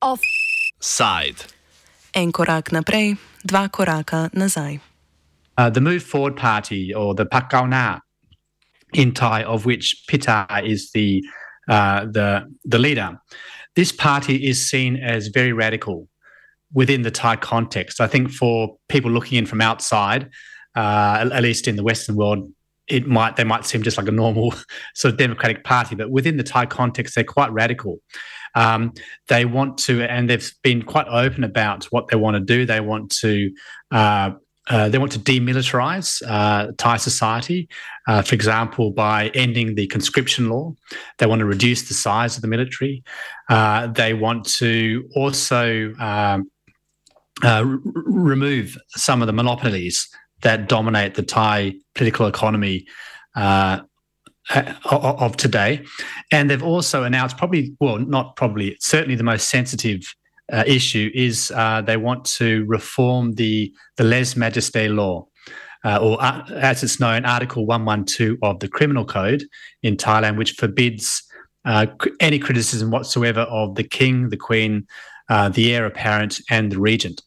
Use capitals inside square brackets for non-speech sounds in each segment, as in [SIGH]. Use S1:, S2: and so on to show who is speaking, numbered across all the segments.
S1: Offside.
S2: En korak naprej, dva koraka nazaj.
S3: Uh, the Move Forward Party, or the Pakauna in Thai, of which Pita is the uh, the the leader, this party is seen as very radical within the Thai context. I think for people looking in from outside, uh, at least in the Western world, it might they might seem just like a normal [LAUGHS] sort of democratic party, but within the Thai context, they're quite radical. Um, they want to, and they've been quite open about what they want to do. They want to. Uh, uh, they want to demilitarize uh, Thai society, uh, for example, by ending the conscription law. They want to reduce the size of the military. Uh, they want to also um, uh, remove some of the monopolies that dominate the Thai political economy uh, of today. And they've also announced, probably, well, not probably, certainly the most sensitive uh, issue is uh, they want to reform the, the lese majeste law. Uh, or uh, as it's known, Article 112 of the Criminal Code in Thailand, which forbids uh, any criticism whatsoever of the king, the queen, the heir apparent, and the regent.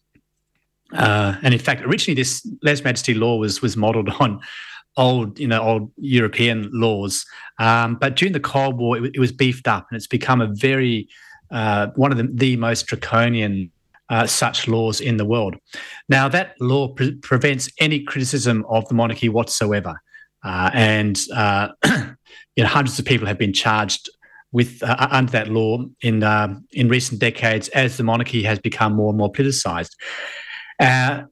S3: Uh, and in fact, originally this lese majeste law was was modelled on old, you know, old European laws. Um, but during the Cold War, it, it, was beefed up, and it's become a very uh, one of the, the most draconian uh, such laws in the world. Now, that law pre- prevents any criticism of the monarchy whatsoever, uh, and uh, [CLEARS THROAT] you know, hundreds of people have been charged with uh, under that law in in recent decades as the monarchy has become more and more politicized. Uh,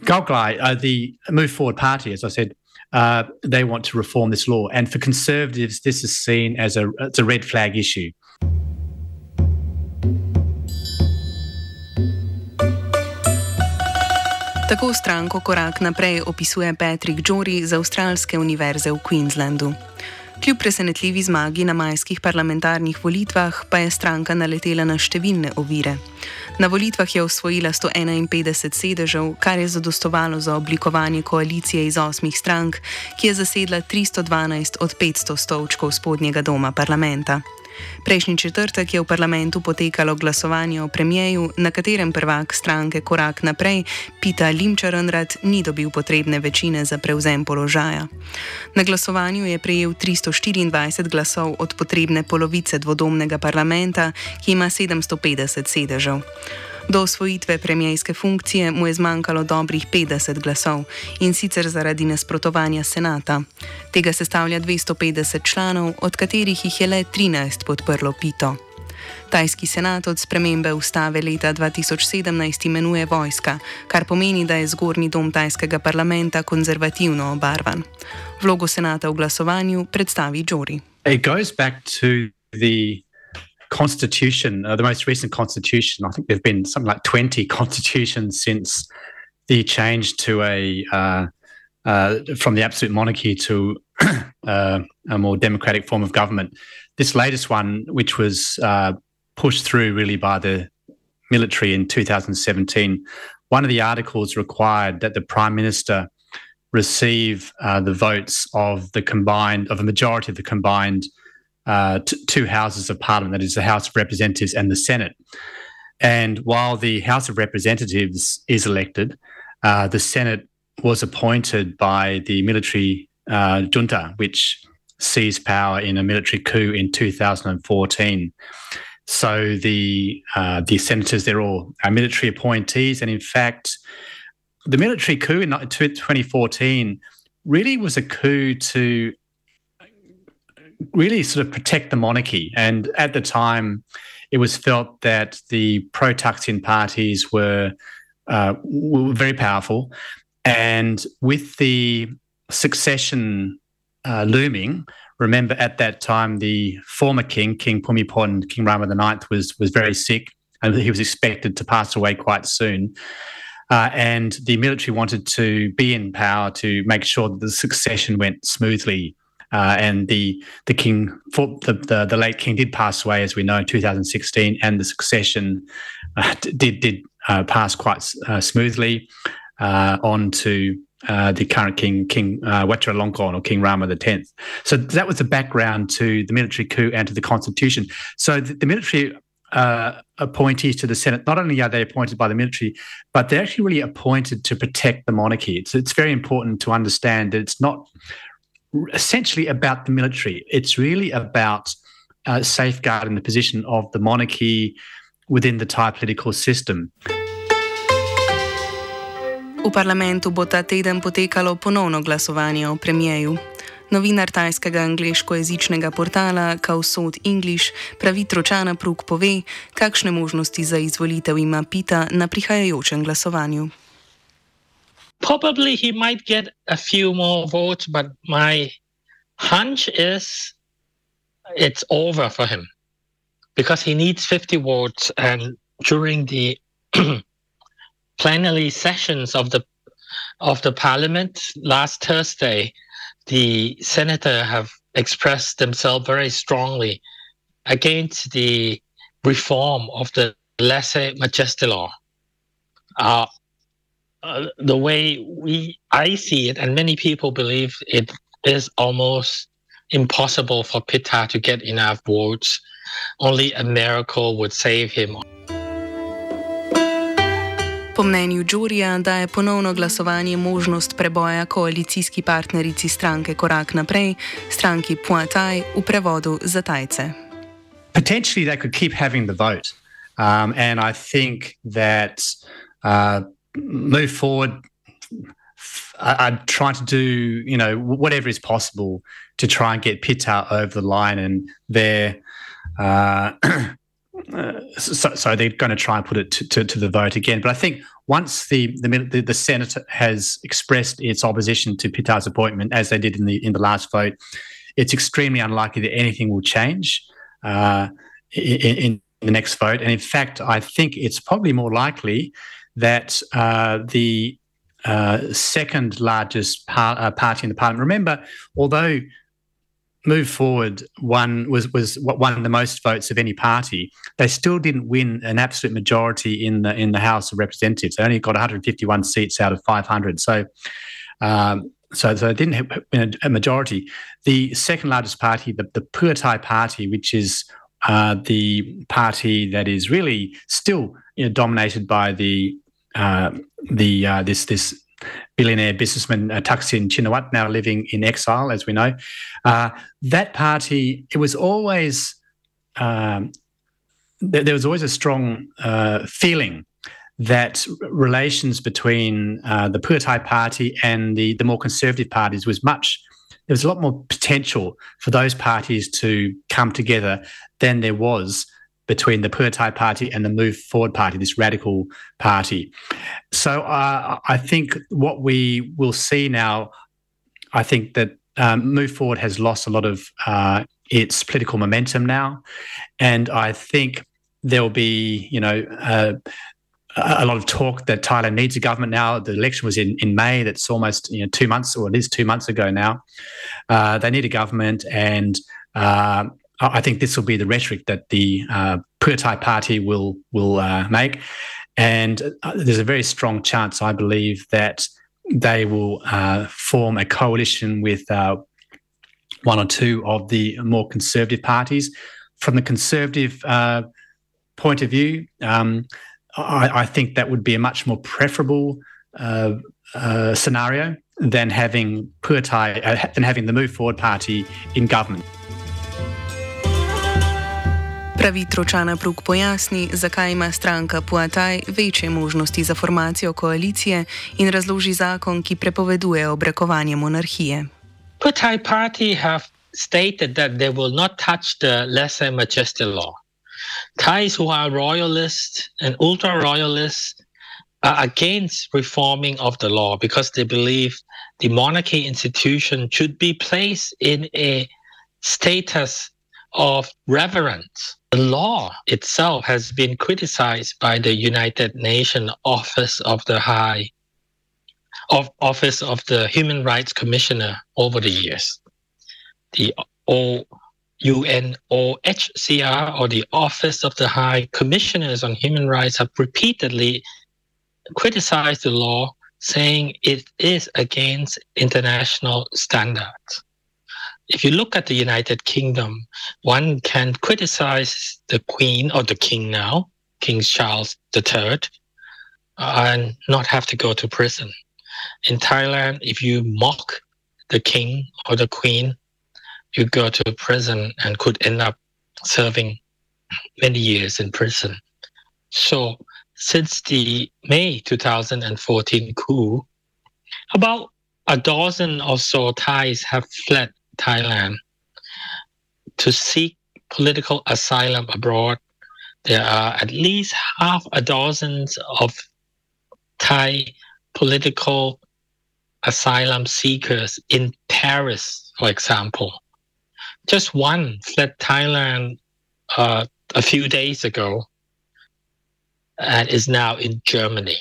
S3: Golglai, uh, the Move Forward Party, as I said, uh, they want to reform this law. And for Conservatives, this is seen as a, it's a red flag issue.
S2: Tako stranko korak naprej opisuje Patrick Jory z Avstralske univerze v Queenslandu. Kljub presenetljivi zmagi na majskih parlamentarnih volitvah pa je stranka naletela na številne ovire. Na volitvah je osvojila 151 sedežev, kar je zadostovalo za oblikovanje koalicije iz osmih strank, ki je zasedla 312 od 500 stolčkov spodnjega doma parlamenta. Prejšnji četrtek je v parlamentu potekalo glasovanje o premijeju, na katerem prvak stranke Korak naprej, Pita Limčarenrad, ni dobil potrebne večine za prevzem položaja. Na glasovanju je prejel 324 glasov od potrebne polovice dvodomnega parlamenta, ki ima 750 sedežev. Do osvojitve premijske funkcije mu je zmanjkalo dobrih 50 glasov in sicer zaradi nasprotovanja senata. Tega sestavlja 250 članov, od katerih jih je le 13 podprlo Pito. Tajski senat od spremembe ustave leta 2017 imenuje vojska, kar pomeni, da je zgornji dom tajskega parlamenta konzervativno obarvan. Vlogo senata v glasovanju predstavi Džori.
S3: It goes back to the constitution, uh, the most recent constitution, I think there've been something like 20 [LAUGHS] constitutions since the change to a uh, uh, from the absolute monarchy to [COUGHS] uh, a more democratic form of government. This latest one, which was uh, pushed through really by the military in 2017, one of the articles required that the prime minister receive uh, the votes of the combined of a majority of the combined uh, t- two houses of parliament, that is, the House of Representatives and the Senate. And while the House of Representatives is elected, uh, the Senate was appointed by the military uh, junta, which seized power in a military coup in 2014. So the uh, the senators, they're all military appointees, and in fact, the military coup in 2014 really was a coup to really sort of protect the monarchy. And at the time, it was felt that the pro Thaksin parties were, uh, were very powerful. And with the succession uh, looming, remember at that time the former king, King Bhumibol, King Rama IX, was was very sick, and he was expected to pass away quite soon. Uh, and the military wanted to be in power to make sure that the succession went smoothly uh, and the the king, the, the, the late king, did pass away, as we know, in 2016, and the succession uh, did did uh, pass quite uh, smoothly uh, on to uh, the current king, King Vajiralongkorn or King Rama X. So that was the background to the military coup and to the constitution. So the, the military uh, appointees to the Senate, not only are they appointed by the military, but they're actually really appointed to protect the monarchy. It's, it's very important to understand that it's not essentially about the military. It's really about uh, safeguarding the position of the monarchy within the Thai political system.
S2: V parlamentu bo ta teden potekalo ponovno glasovanje o premijeju. Novinar tajskega angliško-jezičnega portala Kausod English pravi Tročana Prug pove, kakšne možnosti za izvolitev ima Pita na prihajajočem glasovanju.
S1: Probably he might get a few more votes, but my hunch is it's over for him because he needs 50 votes. And during the [CLEARS THROAT] plenary sessions of the of the parliament last Thursday, the senator have expressed themselves very strongly against the reform of the lese majeste law. Uh, uh, the way we I see it, and many people believe it is almost impossible for Pitta to get enough votes. Only a miracle would save him.
S2: Po mnenju Džurija daje ponovno glasovanje možnost preboja koalicijski partnerici stranke Korak naprej, stranki Puataj v prevodu za Tajce.
S3: Potentially they could keep having the vote. Um, and I think that uh, move forward, I'd try to do, you know, whatever is possible to try and get Pita over the line and their uh, [CLEARS THROAT] Uh, so, so, they're going to try and put it to, to, to, the vote again. But I think once the, the the Senate has expressed its opposition to Pita's appointment, as they did in the in the last vote, it's extremely unlikely that anything will change uh, in, in, the next vote. And in fact, I think it's probably more likely that uh, the uh, second largest par- uh, party in the parliament. Remember, although move forward one was was won the most votes of any party. They still didn't win an absolute majority in the in the House of Representatives. They only got 151 seats out of 500. So. Um, so, so they didn't win a majority. The second largest party, the, the Pheu Thai Party, which is uh, the party that is really still you know, dominated by the the uh, this this billionaire businessman uh, Thaksin now living in exile, as we know. Uh, that party, it was always, um, th- there was always a strong uh, feeling that relations between uh, the Pheu Thai party and the, the more conservative parties was much, there was a lot more potential for those parties to come together than there was between the Pheu party and the Move Forward party, this radical party. So uh, I think what we will see now, I think that um, Move Forward has lost a lot of uh, its political momentum now, and I think there will be, you know. Uh, a lot of talk that Thailand needs a government now. The election was in, in May. That's almost you know two months, or it is two months ago now. Uh, they need a government, and uh, I think this will be the rhetoric that the uh, party will will uh, make, and uh, there's a very strong chance, I believe, that they will uh, form a coalition with uh, one or two of the more conservative parties. From the conservative uh, point of view, um, I, I, think that would be a much more preferable scenario than having Pheu Thai, than having the Move Forward party in government.
S2: Pravi Tročana Prug pojasni, zakaj ima stranka Puataj večje možnosti za formacijo koalicije in razloži zakon, ki prepoveduje obrekovanje monarhije.
S1: Puataj party have stated that they will not touch the lese majeste law. Thais who are royalists and ultra royalists are against reforming of the law because they believe the monarchy institution should be placed in a status of reverence. The law itself has been criticized by the United Nations Office of the High of Office of the Human Rights Commissioner over the years. The o, UNOHCR or the Office of the High Commissioners on Human Rights have repeatedly criticized the law, saying it is against international standards. If you look at the United Kingdom, one can criticize the Queen or the King now, King Charles III, uh, and not have to go to prison. In Thailand, if you mock the king or the queen, you go to prison and could end up serving many years in prison. So since the May 2014 coup, about a dozen or so Thais have fled Thailand to seek political asylum abroad. There are at least half a dozen of Thai political asylum seekers in Paris, for example. Just one fled Thailand uh, a few days ago and is now in Germany.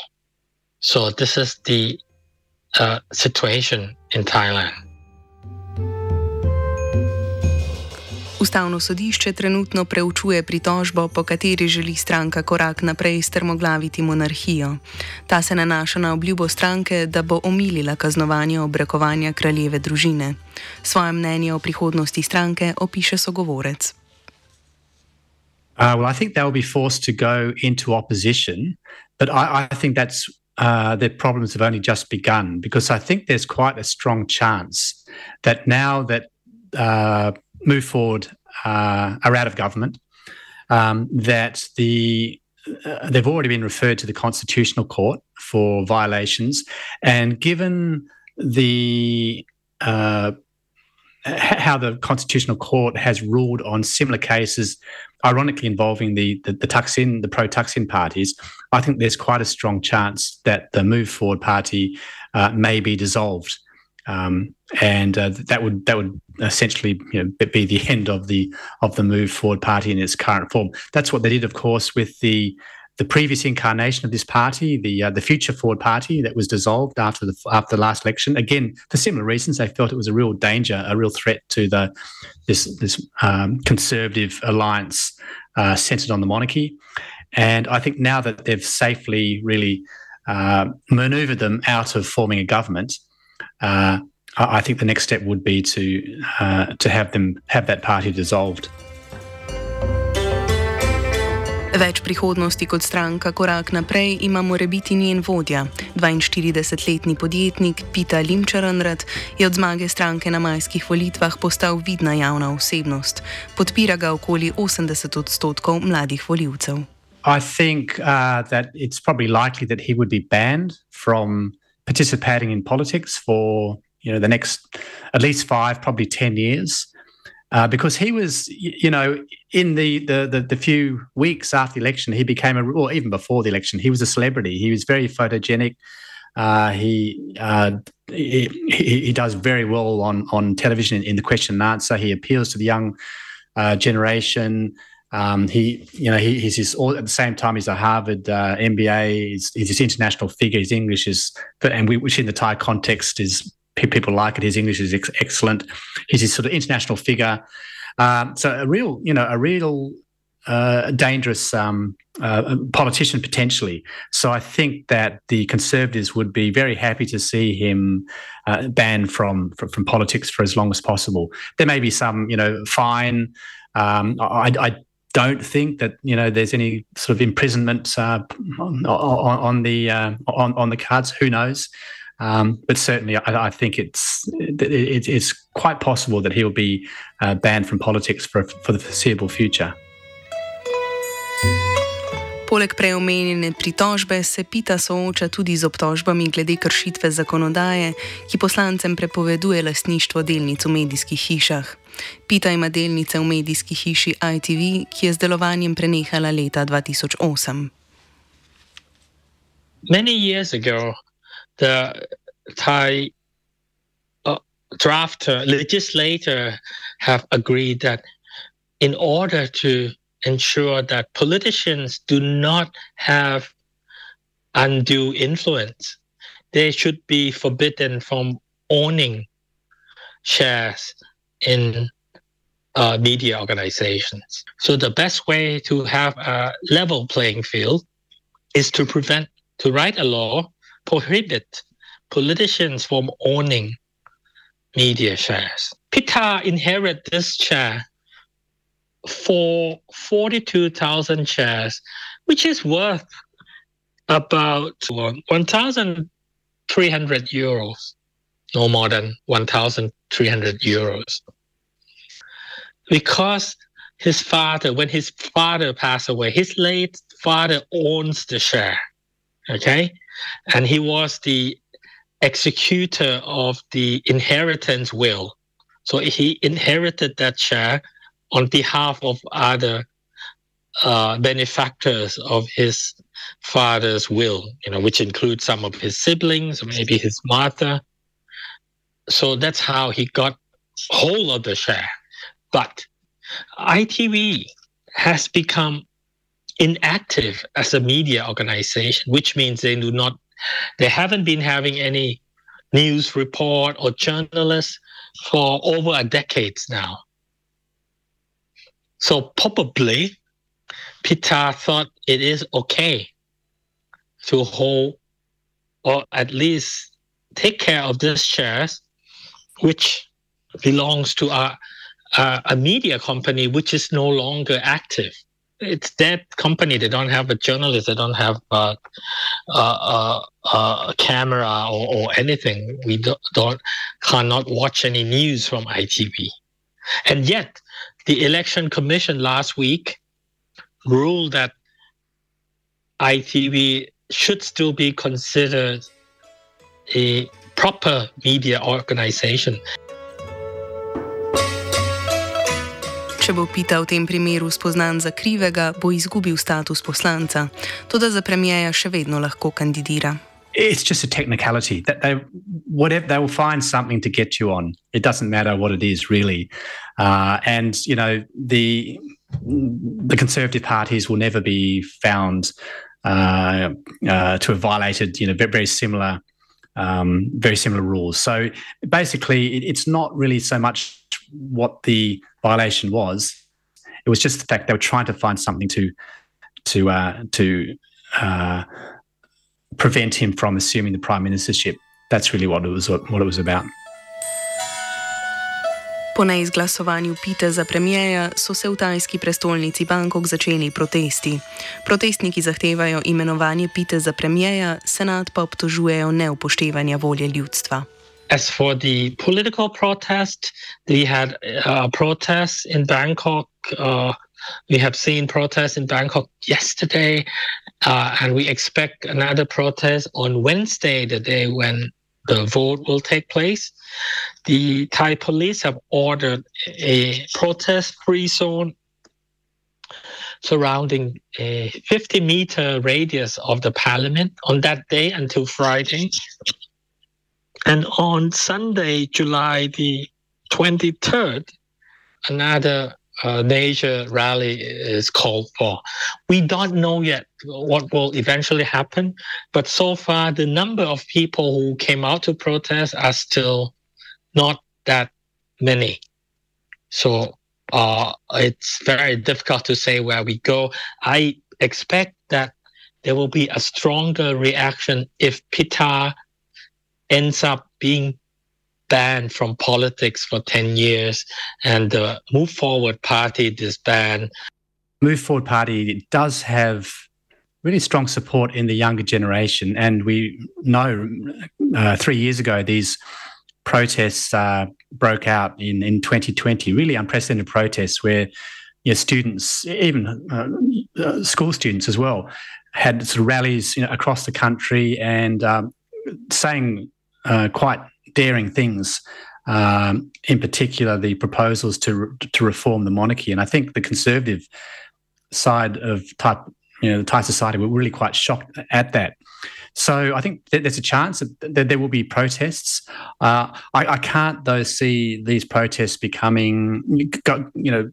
S1: So this is the uh, situation in Thailand.
S2: Ustavno sodišče trenutno preučuje pritožbo, po kateri želi stranka korak naprej strmoglaviti monarhijo. Ta se nanaša na obljubo stranke, da bo omilila kaznovanje obrekovanja kraljeve družine. Svoje mnenje o prihodnosti stranke opiše sogovorec.
S3: Uh, well, I think they will be forced to go into opposition, but I, I think that's uh, their problems have only just begun because I think there's quite a strong chance that now that uh, Move Forward uh, are out of government, um, that the uh, they've already been referred to the Constitutional Court for violations, and given the uh, how the Constitutional Court has ruled on similar cases, ironically involving the the, the Thaksin, the pro Thaksin parties, I think there's quite a strong chance that the Move Forward Party uh, may be dissolved, um, and uh, that would that would essentially you know, be the [LAUGHS] end of the of the Move Forward Party in its current form. That's what they did, of course, with the the previous incarnation of this party, the uh, the Future Forward Party, that was dissolved after the after the last election. Again, for similar reasons, they felt it was a real danger, a real threat to the this this um, conservative alliance uh, centered on the monarchy. And I think now that they've safely really uh, manoeuvred them out of forming a government, uh, I, think the next step would be to uh, to have them have that party dissolved.
S2: Več prihodnosti kot stranka Korak naprej ima mora biti njen vodja. 42-letni podjetnik Pita Limčaranrat je od zmage stranke na majskih volitvah postal vidna javna osebnost. Podpira ga okoli 80 odstotkov mladih voljivcev.
S3: I think uh, that it's probably likely that he would be banned from participating in politics for you know the next at least five, probably ten years, uh, because he was you know in the, the, the the few weeks after the election he became a or even before the election he was a celebrity. He was very photogenic. Uh, he, uh, he, he does very well on on television in, in, the question and answer. He appeals to the young uh, generation. Um, he, you know, he, he's his, at the same time he's a Harvard uh, MBA. He's, he's this international figure. His English is, and we, which in the Thai context is people like it. His English is ex- excellent. He's this sort of international figure. Um, so a real, you know, a real uh, dangerous um, uh, politician potentially. So I think that the Conservatives would be very happy to see him uh, banned from, from, from politics for as long as possible. There may be some, you know, fine. Um, I, I, don't think that you know there's any sort of imprisonment uh, on, on, on, the uh, on on the cards. Who knows? Um, but certainly, I, I think it's it, it's quite possible that he'll be uh, banned from politics for for the foreseeable future.
S2: Poleg preomenjene pritožbe se Pita sooča tudi z obtožbami glede kršitve zakonodaje, ki poslancem prepoveduje lastništvo delnic v medijskih hišah. Pita ima delnice v medijski hiši ITV, ki je z delovanjem prenehala leta 2008.
S1: Many years ago, the Thai uh, drafter, legislator have agreed that in order to ensure that politicians do not have undue influence. They should be forbidden from owning shares in uh, media organizations. So the best way to have a level playing field is to prevent, to write a law, prohibit politicians from owning media shares. Pita inherited this share for 42,000 shares, which is worth about 1,300 euros, no more than 1,300 euros. Because his father, when his father passed away, his late father owns the share. Okay. And he was the executor of the inheritance will. So he inherited that share on behalf of other uh, benefactors of his father's will, you know, which includes some of his siblings, or maybe his mother. So that's how he got hold of the share. But ITV has become inactive as a media organization, which means they do not, they haven't been having any news report or journalists for over a decade now. So probably Pita thought it is okay to hold or at least take care of these shares, which belongs to a, a, a media company which is no longer active it's that company. They don't have a journalist. They don't have a, a, a, camera or, or, anything. We don't, don't cannot watch any news from ITV. And yet, the election commission last week ruled that ITV should still be considered a proper media organization.
S2: Če bo Pita v tem primeru spoznan za krivega, bo izgubil status poslanca. Toda za premijeja še vedno lahko kandidira.
S3: It's just a technicality that they, whatever they will find something to get you on. It doesn't matter what it is, really. Uh, and you know the the Conservative parties will never be found uh, uh, to have violated, you know, very, very similar, um, very similar rules. So basically, it, it's not really so much what the violation was. It was just the fact they were trying to find something to to uh, to uh, prevent him from assuming the prime ministership. That's really what it was what it was about.
S2: Po neizglasovanju Pite za premijeja so se v tajski prestolnici Bangkok začeli protesti. Protestniki zahtevajo imenovanje Pite za premijeja, senat pa obtožujejo neupoštevanja volje ljudstva.
S1: As for the political protest, we had uh, protests in Bangkok. Uh, we have seen protests in Bangkok yesterday, uh, and we expect another protest on Wednesday, the day when the vote will take place. The Thai police have ordered a protest free zone surrounding a 50 meter radius of the parliament on that day until Friday. And on Sunday, July the 23rd, another uh, major rally is called for. We don't know yet what will eventually happen, but so far the number of people who came out to protest are still not that many. So uh, it's very difficult to say where we go. I expect that there will be a stronger reaction if Pita ends up being banned from politics for 10 years and the Move Forward Party disband.
S3: Move Forward Party does have really strong support in the younger generation. And we know uh, three years ago, these protests uh, broke out in, in 2020, really unprecedented protests where you know, students, even uh, uh, school students as well, had sort of rallies you know, across the country and um, saying uh, quite daring things. Um, in particular, the proposals to to reform the monarchy, and I think the conservative side of Thai, you know, the Thai society were really quite shocked at that. So I think there's a chance that there will be protests. Uh, I, I, can't though see these protests becoming, you know,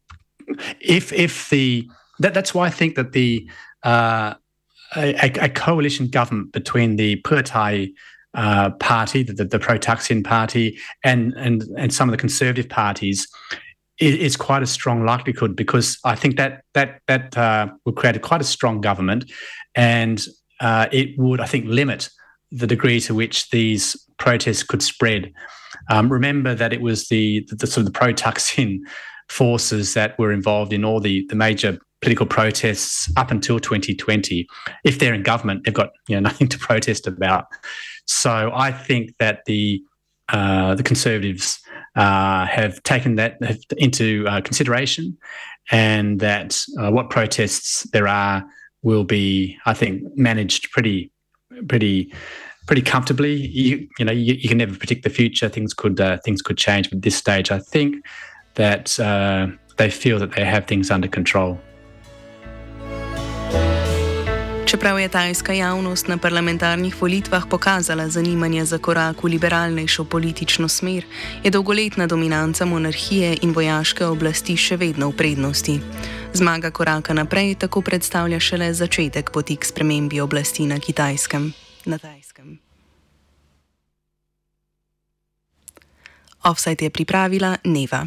S3: if if the that, that's why I think that the uh, a, a, coalition government between the Pheu Thai uh, party, the, the pro Thaksin party, and, and, and some of the conservative parties, is, quite a strong likelihood because I think that that that uh, would create quite a strong government, and uh, it would, I think, limit the degree to which these protests could spread. Um, remember that it was the, the, the sort of the pro-Thaksin forces that were involved in all the, the major political protests up until 2020. If they're in government, they've got you know [LAUGHS] nothing to protest about. So I think that the uh, the Conservatives uh, have taken that into uh, consideration, and that uh, what protests there are will be, I think, managed pretty, pretty, pretty comfortably. You, you know, you, you can never predict the future. Things could uh, things could change, but at this stage, I think that uh, they feel that they have things under control.
S2: Čeprav je tajska javnost na parlamentarnih volitvah pokazala zanimanje za korak v liberalnejšo politično smer, je dolgoletna dominanca monarhije in vojaške oblasti še vedno v prednosti. Zmaga koraka naprej tako predstavlja šele začetek poti k spremembi oblasti na kitajskem. Na tajskem. Offside je pripravila Neva.